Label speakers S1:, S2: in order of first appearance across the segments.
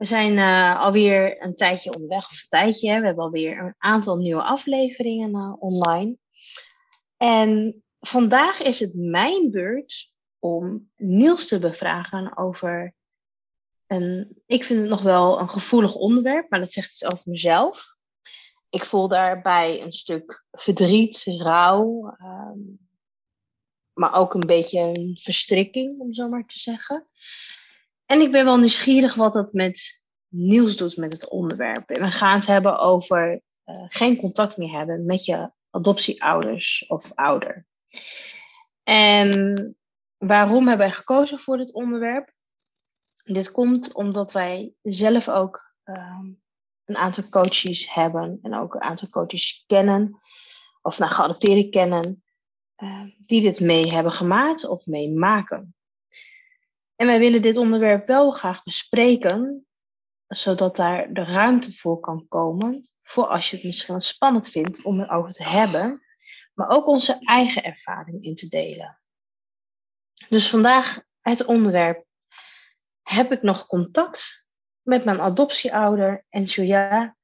S1: We zijn uh, alweer een tijdje onderweg, of een tijdje. We hebben alweer een aantal nieuwe afleveringen uh, online. En vandaag is het mijn beurt om Niels te bevragen over een, ik vind het nog wel een gevoelig onderwerp, maar dat zegt iets over mezelf. Ik voel daarbij een stuk verdriet, rouw, um, maar ook een beetje een verstrikking, om zo maar te zeggen. En ik ben wel nieuwsgierig wat dat met Niels doet met het onderwerp. We gaan het hebben over uh, geen contact meer hebben met je adoptieouders of ouder. En waarom hebben wij gekozen voor dit onderwerp? Dit komt omdat wij zelf ook um, een aantal coaches hebben en ook een aantal coaches kennen, of nou, geadopteerden kennen, uh, die dit mee hebben gemaakt of meemaken. En wij willen dit onderwerp wel graag bespreken, zodat daar de ruimte voor kan komen, voor als je het misschien spannend vindt om erover te hebben, maar ook onze eigen ervaring in te delen. Dus vandaag het onderwerp, heb ik nog contact met mijn adoptieouder? En zo ja,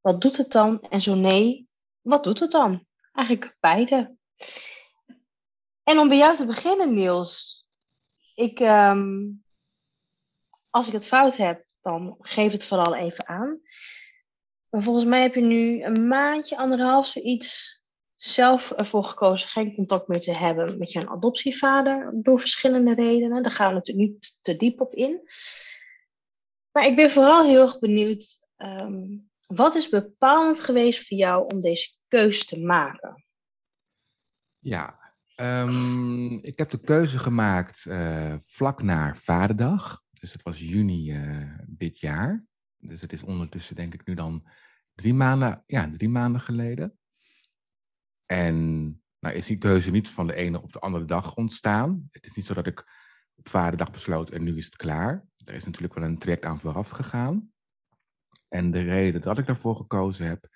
S1: wat doet het dan? En zo nee, wat doet het dan? Eigenlijk beide. En om bij jou te beginnen, Niels, ik, um, als ik het fout heb, dan geef het vooral even aan. Maar volgens mij heb je nu een maandje, anderhalf, zoiets zelf ervoor gekozen geen contact meer te hebben met je adoptievader door verschillende redenen. Daar gaan we natuurlijk niet te diep op in. Maar ik ben vooral heel erg benieuwd, um, wat is bepalend geweest voor jou om deze keus te maken?
S2: Ja, Um, ik heb de keuze gemaakt uh, vlak na Vaderdag. Dus het was juni uh, dit jaar. Dus het is ondertussen denk ik nu dan drie maanden, ja, drie maanden geleden. En nou is die keuze niet van de ene op de andere dag ontstaan. Het is niet zo dat ik op Vaderdag besloot en nu is het klaar. Er is natuurlijk wel een traject aan vooraf gegaan. En de reden dat ik daarvoor gekozen heb,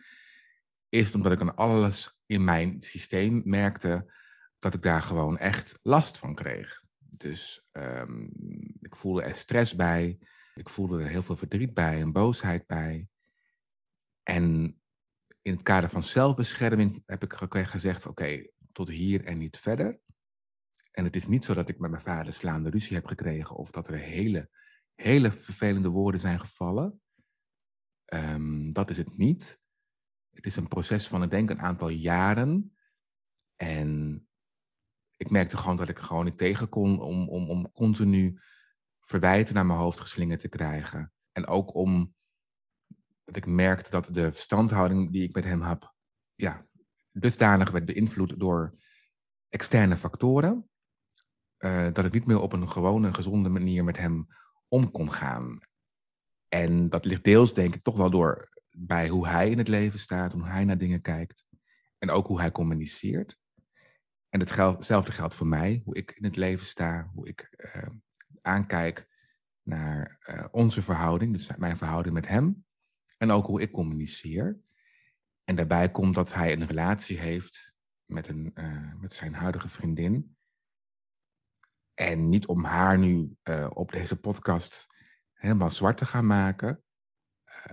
S2: is omdat ik aan alles in mijn systeem merkte dat ik daar gewoon echt last van kreeg. Dus um, ik voelde er stress bij. Ik voelde er heel veel verdriet bij en boosheid bij. En in het kader van zelfbescherming heb ik gezegd: oké, tot hier en niet verder. En het is niet zo dat ik met mijn vader slaande ruzie heb gekregen of dat er hele, hele vervelende woorden zijn gevallen. Um, dat is het niet. Het is een proces van, ik denk, een aantal jaren. En ik merkte gewoon dat ik gewoon niet tegen kon om, om, om continu verwijten naar mijn hoofd geslingerd te krijgen. En ook om dat ik merkte dat de verstandhouding die ik met hem heb, ja, dusdanig werd beïnvloed door externe factoren. Uh, dat ik niet meer op een gewone, gezonde manier met hem om kon gaan. En dat ligt deels, denk ik, toch wel door bij hoe hij in het leven staat, hoe hij naar dingen kijkt. En ook hoe hij communiceert. En hetzelfde geldt voor mij, hoe ik in het leven sta, hoe ik uh, aankijk naar uh, onze verhouding, dus mijn verhouding met hem. En ook hoe ik communiceer. En daarbij komt dat hij een relatie heeft met, een, uh, met zijn huidige vriendin. En niet om haar nu op deze podcast helemaal zwart te gaan maken.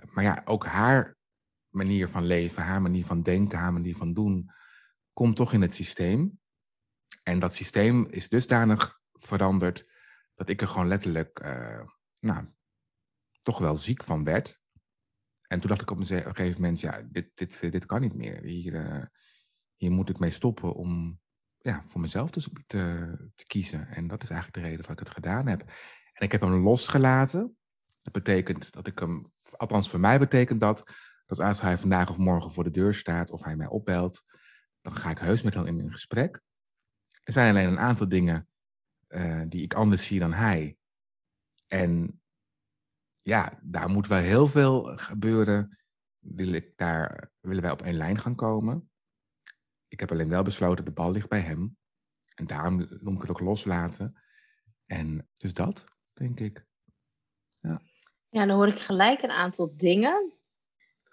S2: maar ja, ook haar manier van leven, haar manier van denken, haar manier van doen, komt toch in het systeem. En dat systeem is dusdanig veranderd dat ik er gewoon letterlijk, uh, nou, toch wel ziek van werd. En toen dacht ik op een gegeven moment, ja, dit, dit, dit kan niet meer. Hier, uh, hier moet ik mee stoppen om ja, voor mezelf dus te, te kiezen. En dat is eigenlijk de reden dat ik het gedaan heb. En ik heb hem losgelaten. Dat betekent dat ik hem, althans voor mij betekent dat, dat als hij vandaag of morgen voor de deur staat of hij mij opbelt, dan ga ik heus met hem in een gesprek. Er zijn alleen een aantal dingen uh, die ik anders zie dan hij. En ja, daar moet wel heel veel gebeuren. Wil ik daar, willen wij op één lijn gaan komen? Ik heb alleen wel besloten, de bal ligt bij hem. En daarom noem ik het ook loslaten. En dus dat, denk ik. Ja.
S1: ja, dan hoor ik gelijk een aantal dingen.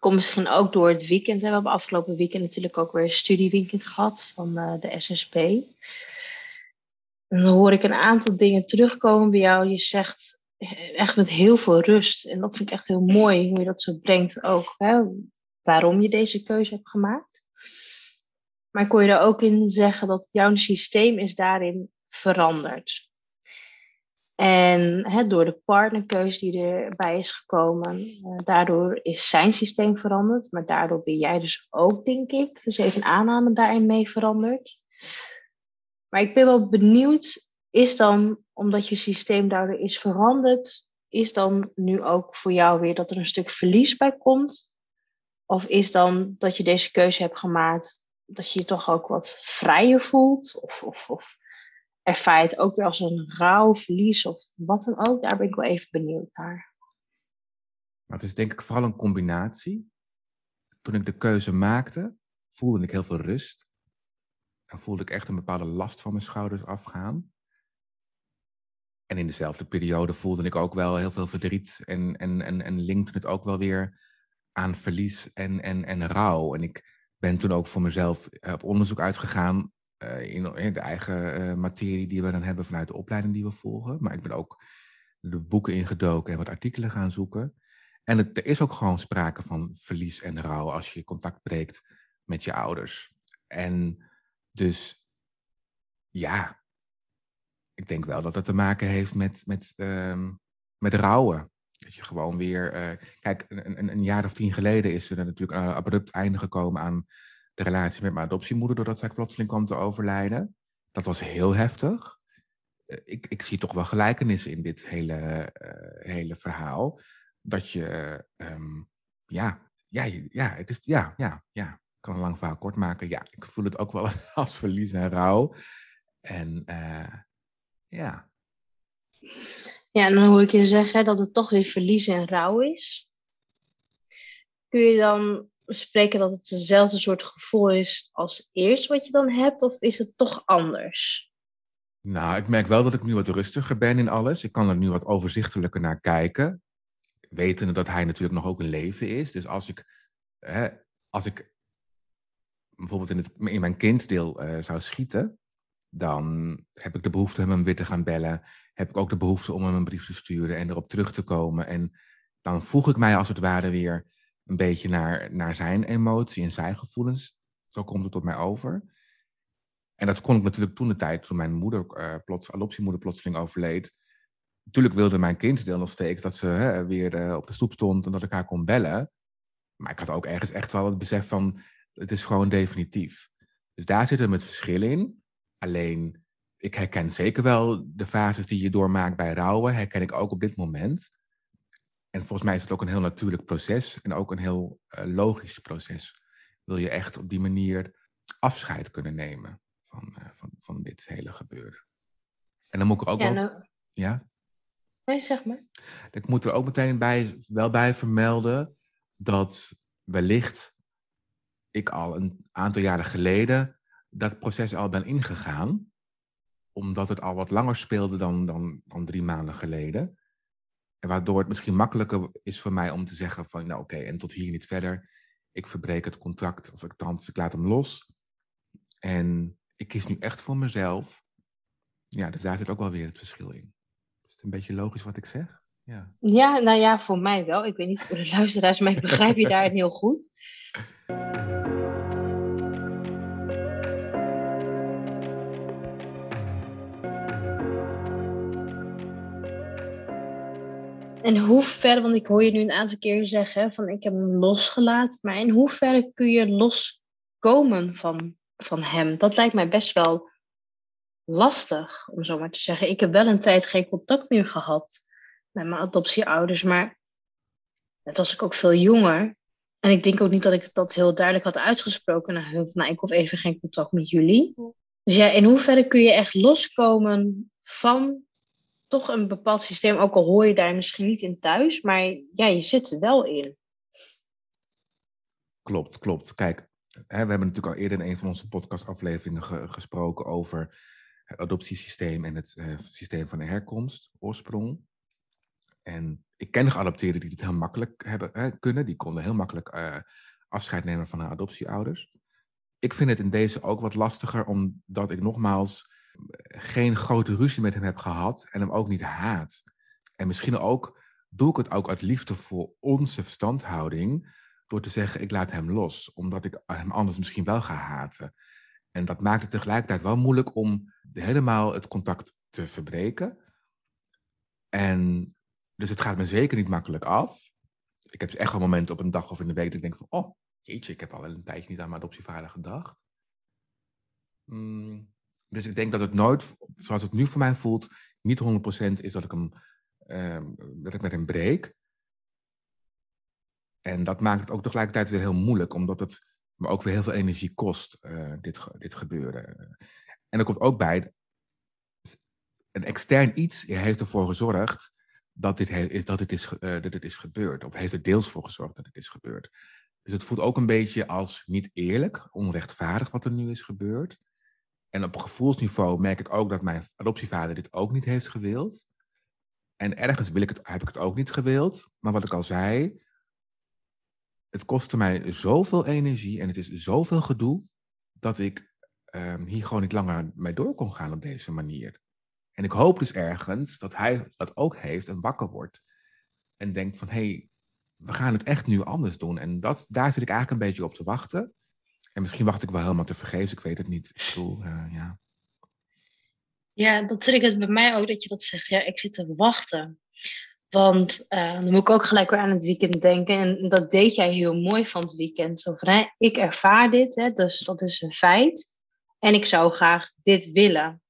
S1: Komt misschien ook door het weekend. We hebben afgelopen weekend natuurlijk ook weer een studieweekend gehad van uh, de SSP. Dan hoor ik een aantal dingen terugkomen bij jou. Je zegt echt met heel veel rust. En dat vind ik echt heel mooi hoe je dat zo brengt ook. Hè? Waarom je deze keuze hebt gemaakt. Maar kon je er ook in zeggen dat jouw systeem is daarin veranderd. En door de partnerkeuze die erbij is gekomen, uh, daardoor is zijn systeem veranderd. Maar daardoor ben jij dus ook, denk ik, dus even aanname daarin mee veranderd. Maar ik ben wel benieuwd, is dan, omdat je systeem daardoor is veranderd, is dan nu ook voor jou weer dat er een stuk verlies bij komt? Of is dan dat je deze keuze hebt gemaakt, dat je je toch ook wat vrijer voelt? Of, of, of ervaar je het ook weer als een rouw, verlies of wat dan ook? Daar ben ik wel even benieuwd naar.
S2: Maar het is denk ik vooral een combinatie. Toen ik de keuze maakte, voelde ik heel veel rust. En voelde ik echt een bepaalde last van mijn schouders afgaan. En in dezelfde periode voelde ik ook wel heel veel verdriet en, en, en, en linkte het ook wel weer aan verlies en, en, en rouw. En ik ben toen ook voor mezelf op onderzoek uitgegaan in, in, de eigen uh, materie die we dan hebben vanuit de opleiding die we volgen. Maar ik ben ook de boeken ingedoken en wat artikelen gaan zoeken. En het, er is ook gewoon sprake van verlies en rouw als je contact breekt met je ouders. En dus ja, ik denk wel dat het te maken heeft met, met, uh, met rouwen. Dat je gewoon weer. Uh, kijk, een, een, jaar of tien geleden is er natuurlijk een abrupt einde gekomen aan de relatie met mijn adoptiemoeder, doordat zij plotseling kwam te overlijden. Dat was heel heftig. Uh, ik, ik zie toch wel gelijkenissen in dit hele, uh, hele verhaal. Dat je, um, ja, ja, ja, het is, ja, ja, ja, ik kan een lang verhaal kort maken. Ja, ik voel het ook wel als verlies en rouw. En ja.
S1: Ja, en dan hoor ik je zeggen dat het toch weer verlies en rouw is. Kun je dan spreken dat het dezelfde soort gevoel is als eerst wat je dan hebt, of is het toch anders?
S2: Nou, ik merk wel dat ik nu wat rustiger ben in alles. Ik kan er nu wat overzichtelijker naar kijken. Wetende dat hij natuurlijk nog ook een leven is. Dus als ik, hè, als ik bijvoorbeeld in, het, in mijn kinddeel uh, zou schieten, dan heb ik de behoefte om hem weer te gaan bellen. Heb ik ook de behoefte om hem een brief te sturen en erop terug te komen. En dan voeg ik mij als het ware weer een beetje naar, naar zijn emotie en zijn gevoelens. Zo komt het tot mij over. En dat kon ik natuurlijk toen de tijd, toen mijn moeder, uh, plots, adoptiemoeder plotseling overleed. Natuurlijk wilde mijn kinddeel nog steeds dat ze hè, weer uh, op de stoep stond en dat ik haar kon bellen. Maar ik had ook ergens echt wel het besef van, het is gewoon definitief. Dus daar zit er het verschil in. Alleen, ik herken zeker wel de fases die je doormaakt bij rouwen, herken ik ook op dit moment. En volgens mij is het ook een heel natuurlijk proces en ook een heel uh, logisch proces. Wil je echt op die manier afscheid kunnen nemen van, uh, van, van dit hele gebeuren. En dan moet ik er ook
S1: ja,
S2: wel...
S1: nou...
S2: Ja?
S1: Nee, zeg maar.
S2: Ik moet er ook meteen bij, wel bij vermelden dat wellicht ik al een aantal jaren geleden dat proces al ben ingegaan, omdat het al wat langer speelde dan, dan, dan drie maanden geleden. En waardoor het misschien makkelijker is voor mij om te zeggen van, nou oké, okay, en tot hier niet verder. Ik verbreek het contract, of althans, ik laat hem los. En ik kies nu echt voor mezelf. Ja, dus daar zit ook wel weer het verschil in. Is het een beetje logisch wat ik zeg? Ja,
S1: ja nou ja, voor mij wel. Ik weet niet voor de luisteraars, maar ik begrijp je daar heel goed. En hoe ver, want ik hoor je nu een aantal keer zeggen van ik heb hem losgelaten, maar in hoeverre kun je loskomen van, van hem? Dat lijkt mij best wel lastig, om zo maar te zeggen. Ik heb wel een tijd geen contact meer gehad met mijn adoptieouders, maar net was ik ook veel jonger. En ik denk ook niet dat ik dat heel duidelijk had uitgesproken naar hun. Nou, ik hoef even geen contact met jullie. Dus ja, in hoeverre kun je echt loskomen van toch een bepaald systeem, ook al hoor je daar misschien niet in thuis, maar ja, je zit er wel in.
S2: Klopt, klopt. Kijk, we hebben natuurlijk al eerder in een van onze podcastafleveringen gesproken over het adoptiesysteem en het uh, systeem van de herkomst, oorsprong. En ik ken geadopteerden die dit heel makkelijk hebben, kunnen. Die konden heel makkelijk uh, afscheid nemen van hun adoptieouders. Ik vind het in deze ook wat lastiger, omdat ik nogmaals geen grote ruzie met hem heb gehad en hem ook niet haat. En misschien ook doe ik het ook uit liefde voor onze verstandhouding door te zeggen ik laat hem los, omdat ik hem anders misschien wel ga haten. En dat maakt het tegelijkertijd wel moeilijk om helemaal het contact te verbreken. En dus het gaat me zeker niet makkelijk af. Ik heb echt wel momenten op een dag of in de week dat ik denk van, oh, jeetje, ik heb al wel een tijdje niet aan mijn adoptievader gedacht. Mm, dus ik denk dat het nooit, zoals het nu voor mij voelt, niet 100% is dat ik, hem, ehm, dat ik met hem breek. En dat maakt het ook tegelijkertijd weer heel moeilijk, omdat het me ook weer heel veel energie kost, uh, dit, dit gebeuren. En er komt ook bij, een extern iets heeft ervoor gezorgd dat dit, is, dat, dit is, uh, dat dit is gebeurd. Of heeft er deels voor gezorgd dat het is gebeurd. Dus het voelt ook een beetje als niet eerlijk, onrechtvaardig wat er nu is gebeurd. En op gevoelsniveau merk ik ook dat mijn adoptievader dit ook niet heeft gewild. En ergens wil ik het, heb ik het ook niet gewild. Maar wat ik al zei, het kostte mij zoveel energie en het is zoveel gedoe dat ik um, hier gewoon niet langer mee door kon gaan op deze manier. En ik hoop dus ergens dat hij dat ook heeft en wakker wordt. En denkt van, hé, hey, we gaan het echt nu anders doen. En dat, daar zit ik eigenlijk een beetje op te wachten. En misschien wacht ik wel helemaal te vergeefs, ik weet het niet. Ik bedoel, uh, ja.
S1: Ja, dat triggert bij mij ook dat je dat zegt. Ja, ik zit te wachten. Want uh, dan moet ik ook gelijk weer aan het weekend denken. En dat deed jij heel mooi van het weekend. Zo van, ik ervaar dit, hè, dus dat is een feit. En ik zou graag dit willen.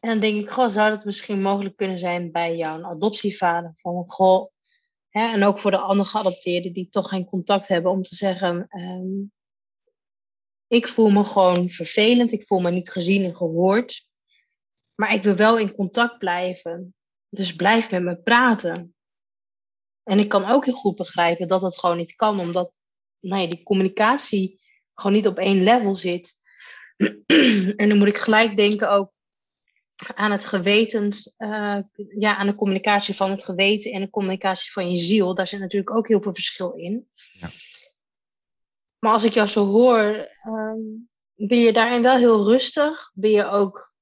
S1: En dan denk ik, goh, zou dat misschien mogelijk kunnen zijn bij jouw adoptievader? Van, goh, en ook voor de andere geadopteerden die toch geen contact hebben, om te zeggen, um, ik voel me gewoon vervelend, ik voel me niet gezien en gehoord. Maar ik wil wel in contact blijven. Dus blijf met me praten. En ik kan ook heel goed begrijpen dat dat gewoon niet kan, omdat nou ja, die communicatie gewoon niet op één level zit. en dan moet ik gelijk denken ook aan het gewetens, uh, ja, aan de communicatie van het geweten en de communicatie van je ziel. Daar zit natuurlijk ook heel veel verschil in. Ja. Maar als ik jou zo hoor, um, ben je daarin wel heel rustig. Ben je ook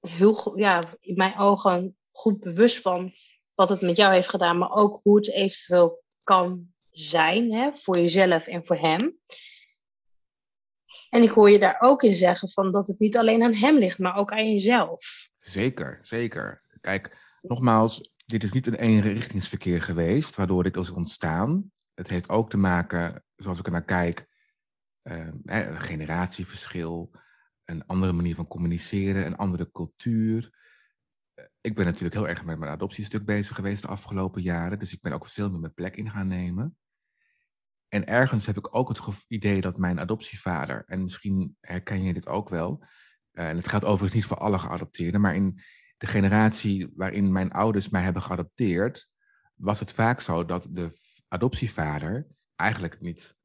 S1: heel, ja, in mijn ogen goed bewust van wat het met jou heeft gedaan, maar ook hoe het eventueel kan zijn hè, voor jezelf en voor hem. En ik hoor je daar ook in zeggen van dat het niet alleen aan hem ligt, maar ook aan jezelf.
S2: Zeker, zeker. Kijk, nogmaals, dit is niet een eenrichtingsverkeer geweest, waardoor dit is ontstaan. Het heeft ook te maken, zoals ik er naar kijk, uh, een generatieverschil, een andere manier van communiceren, een andere cultuur. ik ben natuurlijk heel erg met mijn adoptiestuk bezig geweest de afgelopen jaren, dus ik ben ook veel meer mijn plek in gaan nemen. En ergens heb ik ook het idee dat mijn adoptievader, en misschien herken je dit ook wel, en het gaat overigens niet voor alle geadopteerden, maar in de generatie waarin mijn ouders mij hebben geadopteerd, was het vaak zo dat de adoptievader eigenlijk niet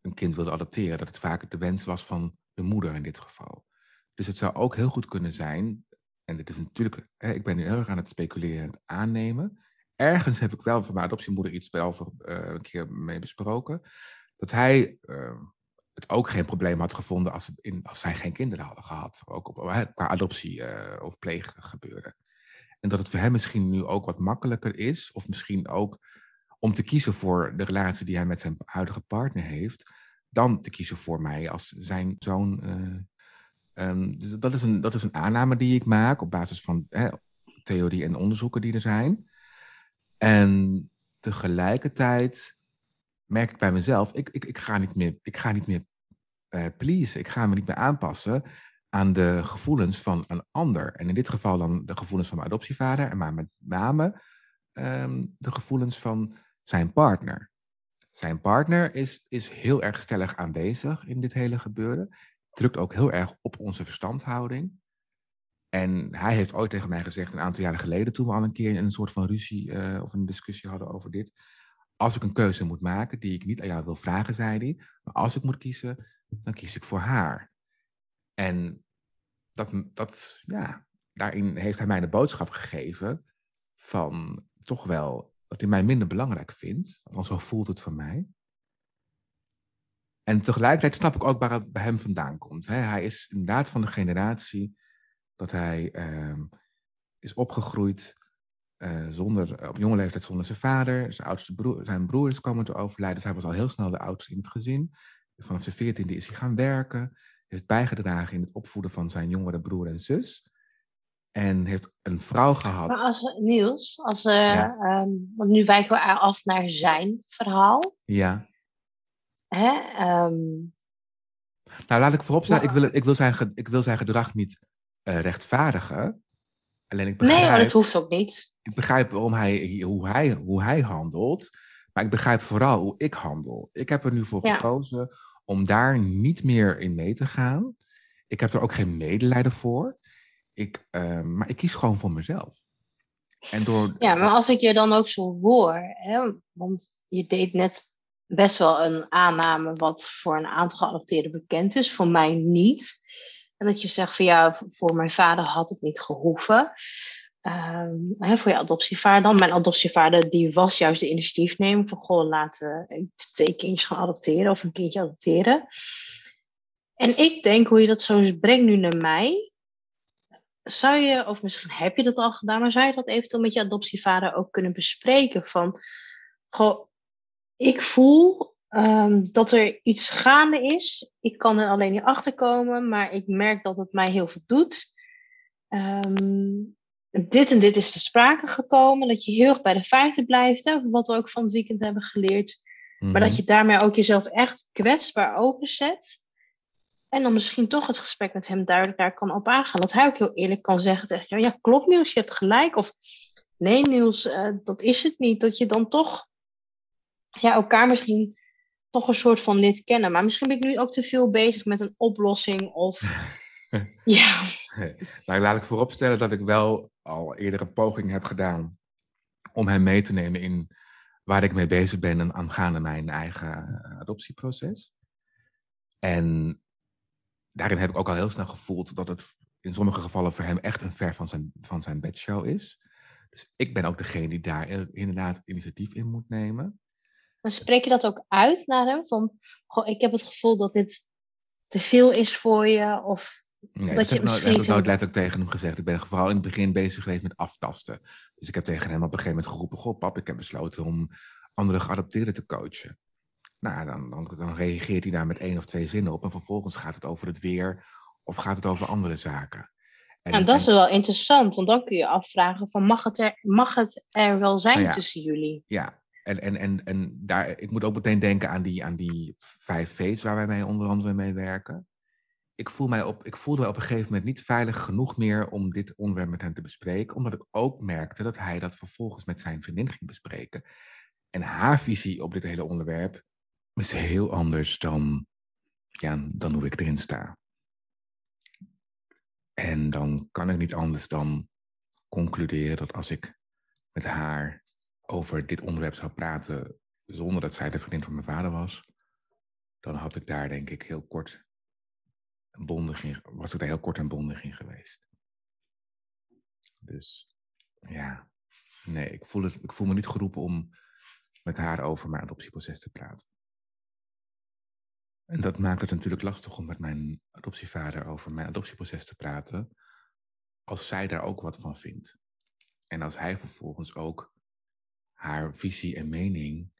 S2: een kind wilde adopteren. Dat het vaak de wens was van de moeder in dit geval. Dus het zou ook heel goed kunnen zijn, en dit is natuurlijk, hè, ik ben nu heel erg aan het speculeren en het aannemen, ergens heb ik wel van mijn adoptiemoeder iets wel uh, een keer mee besproken. Dat hij uh, het ook geen probleem had gevonden als, in, als zij geen kinderen hadden gehad. Ook op, qua adoptie uh, of pleeg gebeurde. En dat het voor hem misschien nu ook wat makkelijker is, of misschien ook om te kiezen voor de relatie die hij met zijn huidige partner heeft, dan te kiezen voor mij als zijn zoon. Um, dat, is een, dat is een aanname die ik maak op basis van hè, theorie en onderzoeken die er zijn. En tegelijkertijd merk ik bij mezelf, ik, ik, ik ga niet meer, ik ga niet meer uh, please, ik ga me niet meer aanpassen aan de gevoelens van een ander. En in dit geval dan de gevoelens van mijn adoptievader, maar met name um, de gevoelens van zijn partner. Zijn partner is, is heel erg stellig aanwezig in dit hele gebeuren. Drukt ook heel erg op onze verstandhouding. En hij heeft ooit tegen mij gezegd, een aantal jaren geleden, toen we al een keer een soort van ruzie uh, of een discussie hadden over dit. Als ik een keuze moet maken die ik niet aan jou wil vragen, zei hij. Maar als ik moet kiezen, dan kies ik voor haar. En dat, dat, ja, daarin heeft hij mij de boodschap gegeven van toch wel dat hij mij minder belangrijk vindt. Althans, zo voelt het voor mij. En tegelijkertijd snap ik ook waar het bij hem vandaan komt. Hij is inderdaad van de generatie dat hij ehm, is opgegroeid uh, zonder, op jonge leeftijd zonder zijn vader. Zijn, oudste broer, zijn broer is komen te overlijden. Dus hij was al heel snel de oudste in het gezin. Vanaf zijn veertiende is hij gaan werken. Heeft bijgedragen in het opvoeden van zijn jongere broer en zus. En heeft een vrouw gehad.
S1: Maar als Niels, als, uh, um, want nu wijken we af naar zijn verhaal.
S2: Ja.
S1: Hè? Um,
S2: nou, laat ik vooropstellen, ik, wil, ik, wil zijn, ik wil zijn gedrag niet uh, rechtvaardigen. Alleen ik begrijp,
S1: nee, maar dat hoeft ook niet.
S2: Ik begrijp waarom hij, hoe, hij, hoe hij handelt. Maar ik begrijp vooral hoe ik handel. Ik heb er nu voor gekozen om daar niet meer in mee te gaan. Ik heb er ook geen medelijden voor. Ik, uh, maar ik kies gewoon voor mezelf.
S1: En door... Ja, maar als ik je dan ook zo hoor, hè, want je deed net best wel een aanname wat voor een aantal geadopteerden bekend is, voor mij niet. En dat je zegt van ja, voor mijn vader had het niet gehoeven. Hè, voor je adoptievader dan. Mijn adoptievader die was juist de initiatiefnemer van goh, laten we twee kindjes gaan adopteren of een kindje adopteren. En ik denk hoe je dat zo brengt nu naar mij. Zou je, of misschien heb je dat al gedaan, maar zou je dat eventueel met je adoptievader ook kunnen bespreken? Van, goh, ik voel Ehm, dat er iets gaande is. Ik kan er alleen niet achter komen, maar ik merk dat het mij heel veel doet. Ehm, dit en dit is te sprake gekomen. Dat je heel erg bij de feiten blijft, hè, wat we ook van het weekend hebben geleerd. Maar dat mhm. je daarmee ook jezelf echt kwetsbaar openzet. En dan misschien toch het gesprek met hem duidelijk daar kan op aangaan. Dat hij ook heel eerlijk kan zeggen tegen jou, ja klopt Niels, je hebt gelijk. Of nee Niels, uh, dat is het niet. Dat je dan toch ja, elkaar misschien toch een soort van lid kennen. Maar misschien ben ik nu ook te veel bezig met een oplossing of... ja.
S2: Nou, laat ik vooropstellen dat ik wel al eerder een poging heb gedaan om hem mee te nemen in waar ik mee bezig ben en aangaande mijn eigen eh, adoptieproces. En daarin heb ik ook al heel snel gevoeld dat het in sommige gevallen voor hem echt een ver van zijn, van zijn bedshow is. Dus ik ben ook degene die daar inderdaad initiatief in moet nemen.
S1: Maar spreek je dat ook uit naar hem? Van, goh, ik heb het gevoel dat dit te veel is voor je? Of
S2: nee, dat je misschien... Ik heb nooit letterlijk tegen hem gezegd. Ik ben vooral in het begin bezig geweest met aftasten. Dus ik heb tegen hem op een gegeven moment geroepen... Goh, pap, ik heb besloten om andere geadopteerden te coachen. Nou, dan, dan, dan reageert hij daar met één of twee zinnen op. En vervolgens gaat het over het weer of gaat het over andere zaken.
S1: En, nou, dat is wel interessant, want dan kun je afvragen van mag het er, mag het er wel zijn nou tussen jullie?
S2: Ja, en, en, en, en daar, ik moet ook meteen denken aan die, aan die vijf V's waar wij mee onder andere mee werken. Ik, voel mij op, ik voelde mij op een gegeven moment niet veilig genoeg meer om dit onderwerp met hem te bespreken, omdat ik ook merkte dat hij dat vervolgens met zijn vriendin ging bespreken. En haar visie op dit hele onderwerp is heel anders dan, dan hoe ik erin sta. En dan kan ik niet anders dan concluderen dat als ik met haar over dit onderwerp zou praten zonder dat zij de vriendin van mijn vader was, dan had ik daar denk ik heel kort bondig was ik daar heel kort en bondig in geweest. Dus ja, nee, ik voel, het, ik voel me niet geroepen om met haar over mijn adoptieproces te praten. En dat maakt het natuurlijk lastig om met mijn adoptievader over mijn adoptieproces te praten, als zij daar ook wat van vindt. En als hij vervolgens ook haar visie en mening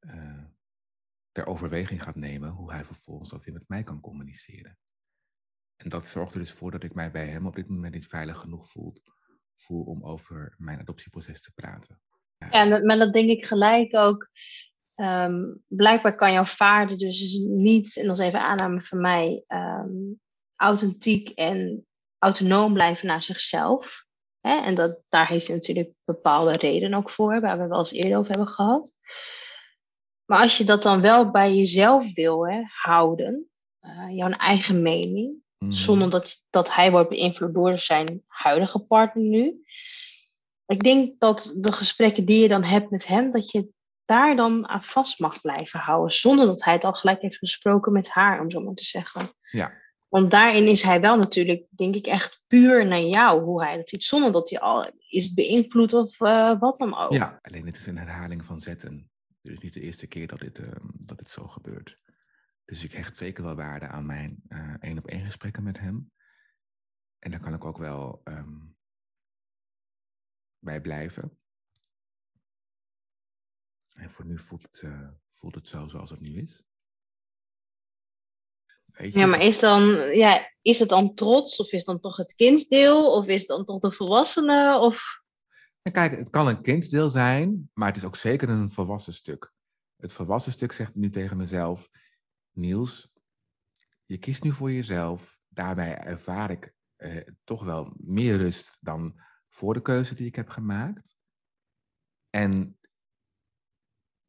S2: uh, ter overweging gaat nemen, hoe hij vervolgens dat weer met mij kan communiceren. En dat zorgt er dus voor dat ik mij bij hem op dit moment niet veilig genoeg voel, voel om over mijn adoptieproces te praten.
S1: Ja, en, maar dat denk ik gelijk ook. Um, blijkbaar kan jouw vader dus niet, en dat is even aanname van mij, um, authentiek en autonoom blijven naar zichzelf. Hè? En dat, daar heeft hij natuurlijk bepaalde redenen ook voor, waar we wel eens eerder over hebben gehad. Maar als je dat dan wel bij jezelf wil hè, houden, uh, jouw eigen mening, Mhm. Zonder dat, dat hij wordt beïnvloed door zijn huidige partner nu. Ik denk dat de gesprekken die je dan hebt met hem, dat je daar dan aan vast mag blijven houden. Zonder dat hij het al gelijk heeft gesproken met haar, om zo maar te zeggen.
S2: Ja.
S1: Want daarin is hij wel natuurlijk, denk ik, echt puur naar jou, hoe hij dat ziet. Zonder dat hij al is beïnvloed of uh, wat dan ook.
S2: Ja, alleen het is een herhaling van zetten. Dus niet de eerste keer dat dit, uh, dat dit zo gebeurt. Dus ik hecht zeker wel waarde aan mijn uh, één op één gesprekken met hem. En daar kan ik ook wel um, bij blijven. En voor nu voelt het, uh, voelt het zo zoals het nu is.
S1: Ja, maar is, dan, ja, is het dan trots? Of is het dan toch het kindsdeel? Of is het dan toch de volwassene? Of...
S2: kijk, het kan een kindsdeel zijn, maar het is ook zeker een volwassen stuk. Het volwassen stuk zegt nu tegen mezelf: Niels, je kiest nu voor jezelf. Daarbij ervaar ik eh, toch wel meer rust dan voor de keuze die ik heb gemaakt. En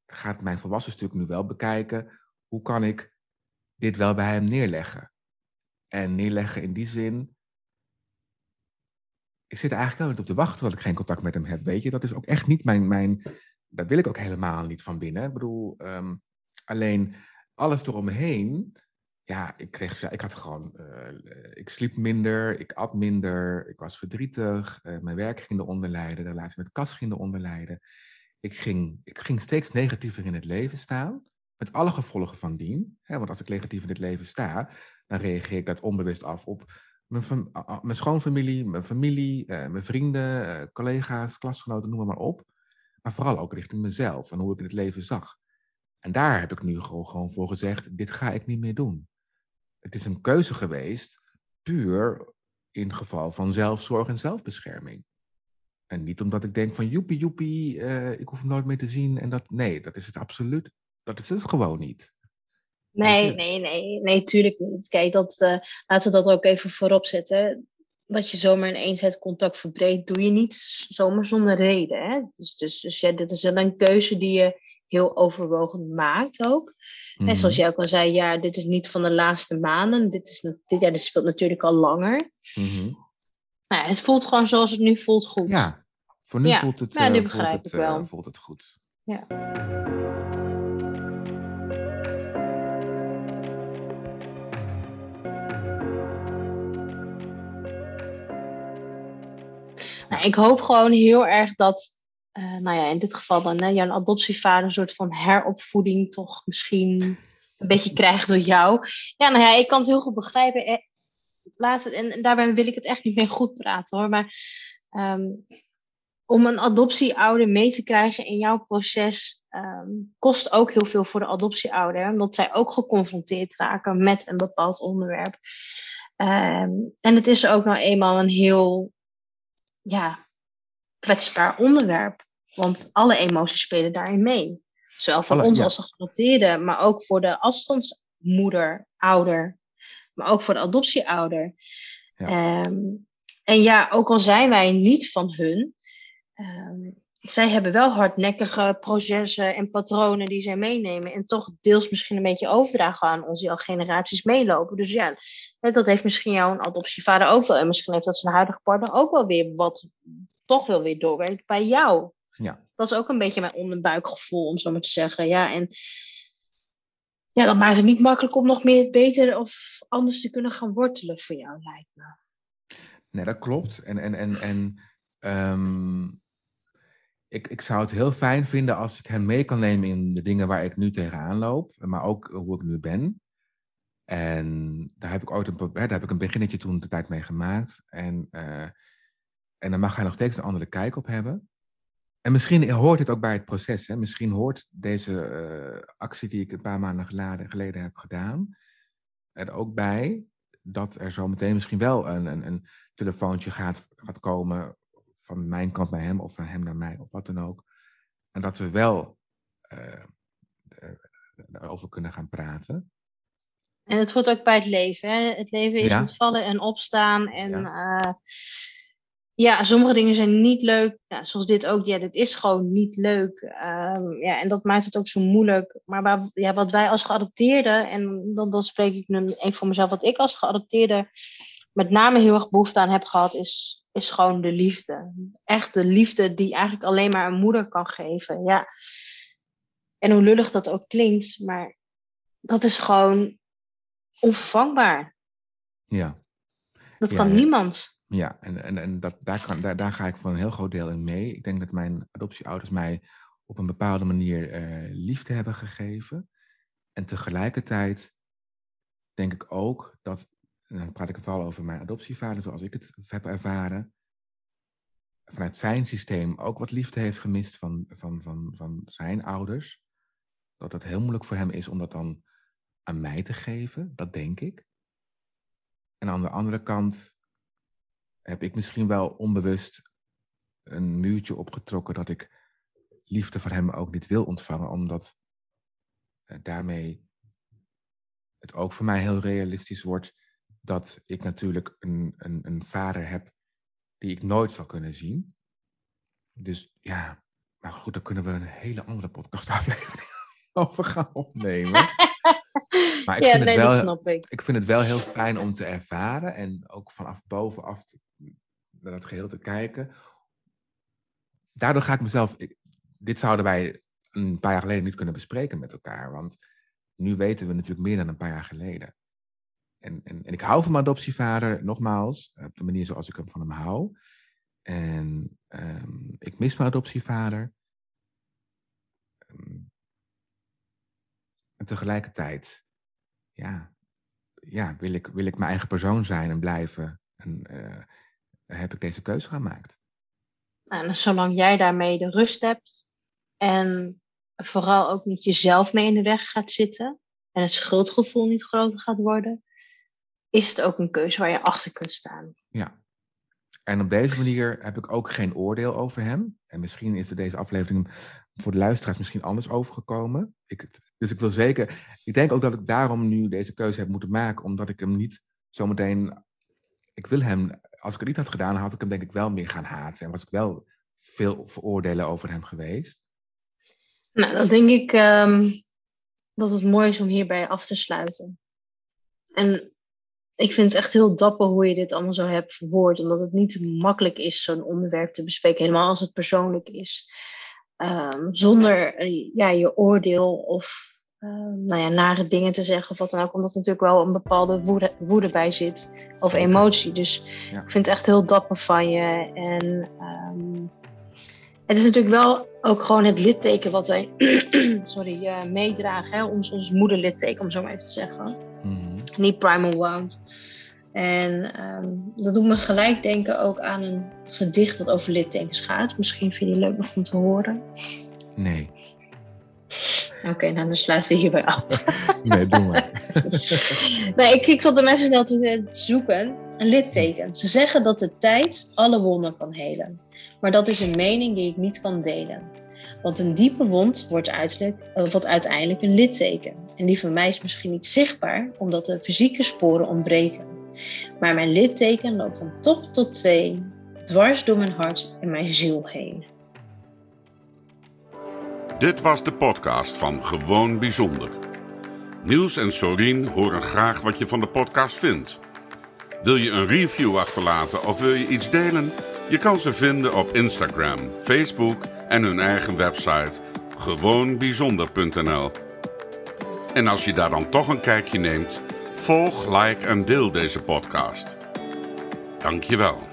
S2: gaat mijn volwassen stuk nu wel bekijken, hoe kan ik dit wel bij hem neerleggen? En neerleggen in die zin, ik zit eigenlijk helemaal niet op te wachten dat ik geen contact met hem heb, weet je. Dat is ook echt niet mijn, mijn dat wil ik ook helemaal niet van binnen. Ik bedoel, um, alleen alles eromheen, ja, ik kreeg, ik had gewoon, uh, ik sliep minder, ik at minder, ik was verdrietig, uh, mijn werk ging eronder lijden, de relatie met Kas ging eronder lijden. Ik ging, ik ging steeds negatiever in het leven staan, met alle gevolgen van dien. Hè, want als ik negatief in het leven sta, dan reageer ik dat onbewust af op mijn, mijn schoonfamilie, mijn familie, uh, mijn vrienden, collega's, klasgenoten, noem maar, op. Maar vooral ook richting mezelf en hoe ik het leven zag. En daar heb ik nu gewoon voor gezegd, dit ga ik niet meer doen. Het is een keuze geweest, puur in geval van zelfzorg en zelfbescherming. En niet omdat ik denk van joepie joepie, uh, ik hoef nooit meer te zien. En dat, nee, dat is het absoluut, dat is het gewoon niet.
S1: Nee, nee, nee, nee, tuurlijk niet. Kijk, dat, uh, laten we dat ook even voorop zetten. Dat je zomaar ineens het contact verbreedt, doe je niet zomaar zonder reden. Hè? Dus, dus, dus ja, dit is wel een keuze die je heel overwogen maakt ook. En zoals mhm. jij ook al zei, ja, dit is niet van de laatste maanden. Dit, is, dit, ja, dit speelt natuurlijk al langer.
S2: Mm
S1: nou, het voelt gewoon zoals het nu voelt goed.
S2: Ja, voor nu voelt het,
S1: ja, nu
S2: uh,
S1: begrijp
S2: voelt
S1: ik
S2: het,
S1: wel.
S2: Uh, voelt het goed.
S1: Ja. Ik hoop gewoon heel erg dat uh, nou ja, in dit geval dan hè, jouw adoptievader een soort van heropvoeding toch misschien een beetje krijgt door jou. Ja, nou ja, ik kan het heel goed begrijpen. Eh, laat en daarbij wil ik het echt niet meer goed praten hoor. Maar um, om een adoptieouder mee te krijgen in jouw proces um, kost ook heel veel voor de adoptieouder. Omdat zij ook geconfronteerd raken met een bepaald onderwerp. Um, en het is ook nou eenmaal een heel ja, kwetsbaar onderwerp. Want alle emoties spelen daarin mee. Zowel van ons als de genoteerde, maar ook voor de afstandsmoeder, ouder, maar ook voor de adoptieouder. Ja. Um, en ja, ook al zijn wij niet van hun, um, zij hebben wel hardnekkige processen en patronen die zij meenemen. En toch deels misschien een beetje overdragen aan ons, die al generaties meelopen. Dus ja, dat heeft misschien jouw adoptievader ook wel. En misschien heeft dat zijn huidige partner ook wel weer wat toch wel weer doorwerkt bij jou.
S2: Ja.
S1: Dat is ook een beetje mijn onderbuikgevoel, om zo maar te zeggen. Ja, en ja, dat maakt het niet makkelijk om nog meer beter of anders te kunnen gaan wortelen voor jou, lijkt me.
S2: Nee, dat klopt. En, en, en, en um, ik, ik zou het heel fijn vinden als ik hem mee kan nemen in de dingen waar ik nu tegenaan loop, maar ook hoe ik nu ben. En daar heb ik ooit een, daar heb ik een beginnetje toen de tijd mee gemaakt. En, uh, en dan mag hij nog steeds een andere kijk op hebben. En misschien hoort het ook bij het proces. Hè? Misschien hoort deze uh, actie die ik een paar maanden geleden, geleden heb gedaan, er ook bij dat er zo meteen misschien wel een, een, een telefoontje gaat, gaat komen van mijn kant naar hem of van hem naar mij of wat dan ook. En dat we wel uh, over kunnen gaan praten.
S1: En het hoort ook bij het leven. Hè? Het leven is ja. met vallen en opstaan. En ja. Uh, ja, sommige dingen zijn niet leuk. Ja, zoals dit ook. Ja, dit is gewoon niet leuk. Ehm, ja, en dat maakt het ook zo moeilijk. Maar waar, ja, wat wij als geadopteerden, en dan, dan spreek ik nu even voor mezelf, wat ik als geadopteerde met name heel erg behoefte aan heb gehad, is, is gewoon de liefde. Echt de liefde die eigenlijk alleen maar een moeder kan geven. Ja. En hoe lullig dat ook klinkt, maar dat is gewoon onvervangbaar.
S2: Ja.
S1: Dat kan niemand.
S2: Ja, en, en, en dat, daar, kan, daar, daar ga ik voor een heel groot deel in mee. Ik denk dat mijn adoptieouders mij op een bepaalde manier uh, liefde hebben gegeven. En tegelijkertijd denk ik ook dat, dan praat ik vooral over mijn adoptievader zoals ik het heb ervaren, vanuit zijn systeem ook wat liefde heeft gemist van, van, van, van zijn ouders. Dat het heel moeilijk voor hem is om dat dan aan mij te geven, dat denk ik. En aan de andere kant heb ik misschien wel onbewust een muurtje opgetrokken dat ik liefde van hem ook niet wil ontvangen, omdat eh, daarmee het ook voor mij heel realistisch wordt dat ik natuurlijk een, een, een vader heb die ik nooit zal kunnen zien. Dus ja, maar goed, dan kunnen we een hele andere podcast aflevering over gaan opnemen. Maar ik, ja, vind nee, het wel, dat snap ik. ik vind het wel heel fijn om te ervaren en ook vanaf bovenaf naar het geheel te kijken. Daardoor ga ik mezelf. dit zouden wij een paar jaar geleden niet kunnen bespreken met elkaar. Want nu weten we natuurlijk meer dan een paar jaar geleden. En, en, en ik hou van mijn adoptievader, nogmaals, op de manier zoals ik hem van hem hou. En um, ik mis mijn adoptievader. Um, en tegelijkertijd, ja, ja wil, ik, wil ik mijn eigen persoon zijn en blijven. En, uh, heb ik deze keuze gemaakt.
S1: En zolang jij daarmee de rust hebt en vooral ook niet jezelf mee in de weg gaat zitten en het schuldgevoel niet groter gaat worden, is het ook een keuze waar je achter kunt staan.
S2: Ja. En op deze manier heb ik ook geen oordeel over hem. En misschien is er deze aflevering voor de luisteraars misschien anders overgekomen. Ik, dus ik wil zeker. Ik denk ook dat ik daarom nu deze keuze heb moeten maken, omdat ik hem niet zometeen. Ik wil hem als ik het niet had gedaan, had ik hem denk ik wel meer gaan haten. En was ik wel veel veroordelen over hem geweest.
S1: Nou, dan denk ik um, dat het mooi is om hierbij af te sluiten. En ik vind het echt heel dapper hoe je dit allemaal zo hebt verwoord. Omdat het niet makkelijk is zo'n onderwerp te bespreken. Helemaal als het persoonlijk is. Um, zonder eh, ja, je oordeel of uh, nou ja, nare dingen te zeggen of wat dan ook. Omdat er natuurlijk wel een bepaalde woede, woede bij zit. Of emotie. Dus ik vind het echt heel dapper van je. En um, het is natuurlijk wel ook gewoon het litteken wat wij sorry, uh, meedragen. Hè? Ons, ons moederlitteken, om zo maar even te zeggen. Mm -hmm. Niet primal wound. En um, dat doet me gelijk denken ook aan een gedicht dat over littekens gaat. Misschien vind je het leuk om te horen.
S2: Nee.
S1: Oké, nou dan sluiten we hierbij af.
S2: nee, doe maar.
S1: nee, ik, ik zat hem even snel te zoeken. Een litteken. Ze zeggen dat de tijd alle wonden kan helen. Maar dat is een mening die ik niet kan delen. Want een diepe wond uh, wordt uiteindelijk een litteken. En die van mij is misschien niet zichtbaar, omdat de fysieke sporen ontbreken. Maar mijn litteken loopt van top tot twee, dwars door mijn hart en mijn ziel heen.
S3: Dit was de podcast van Gewoon Bijzonder. Niels en Sorien horen graag wat je van de podcast vindt. Wil je een review achterlaten of wil je iets delen? Je kan ze vinden op Instagram, Facebook en hun eigen website gewoonbijzonder.nl. En als je daar dan toch een kijkje neemt, volg, like en deel deze podcast. Dankjewel.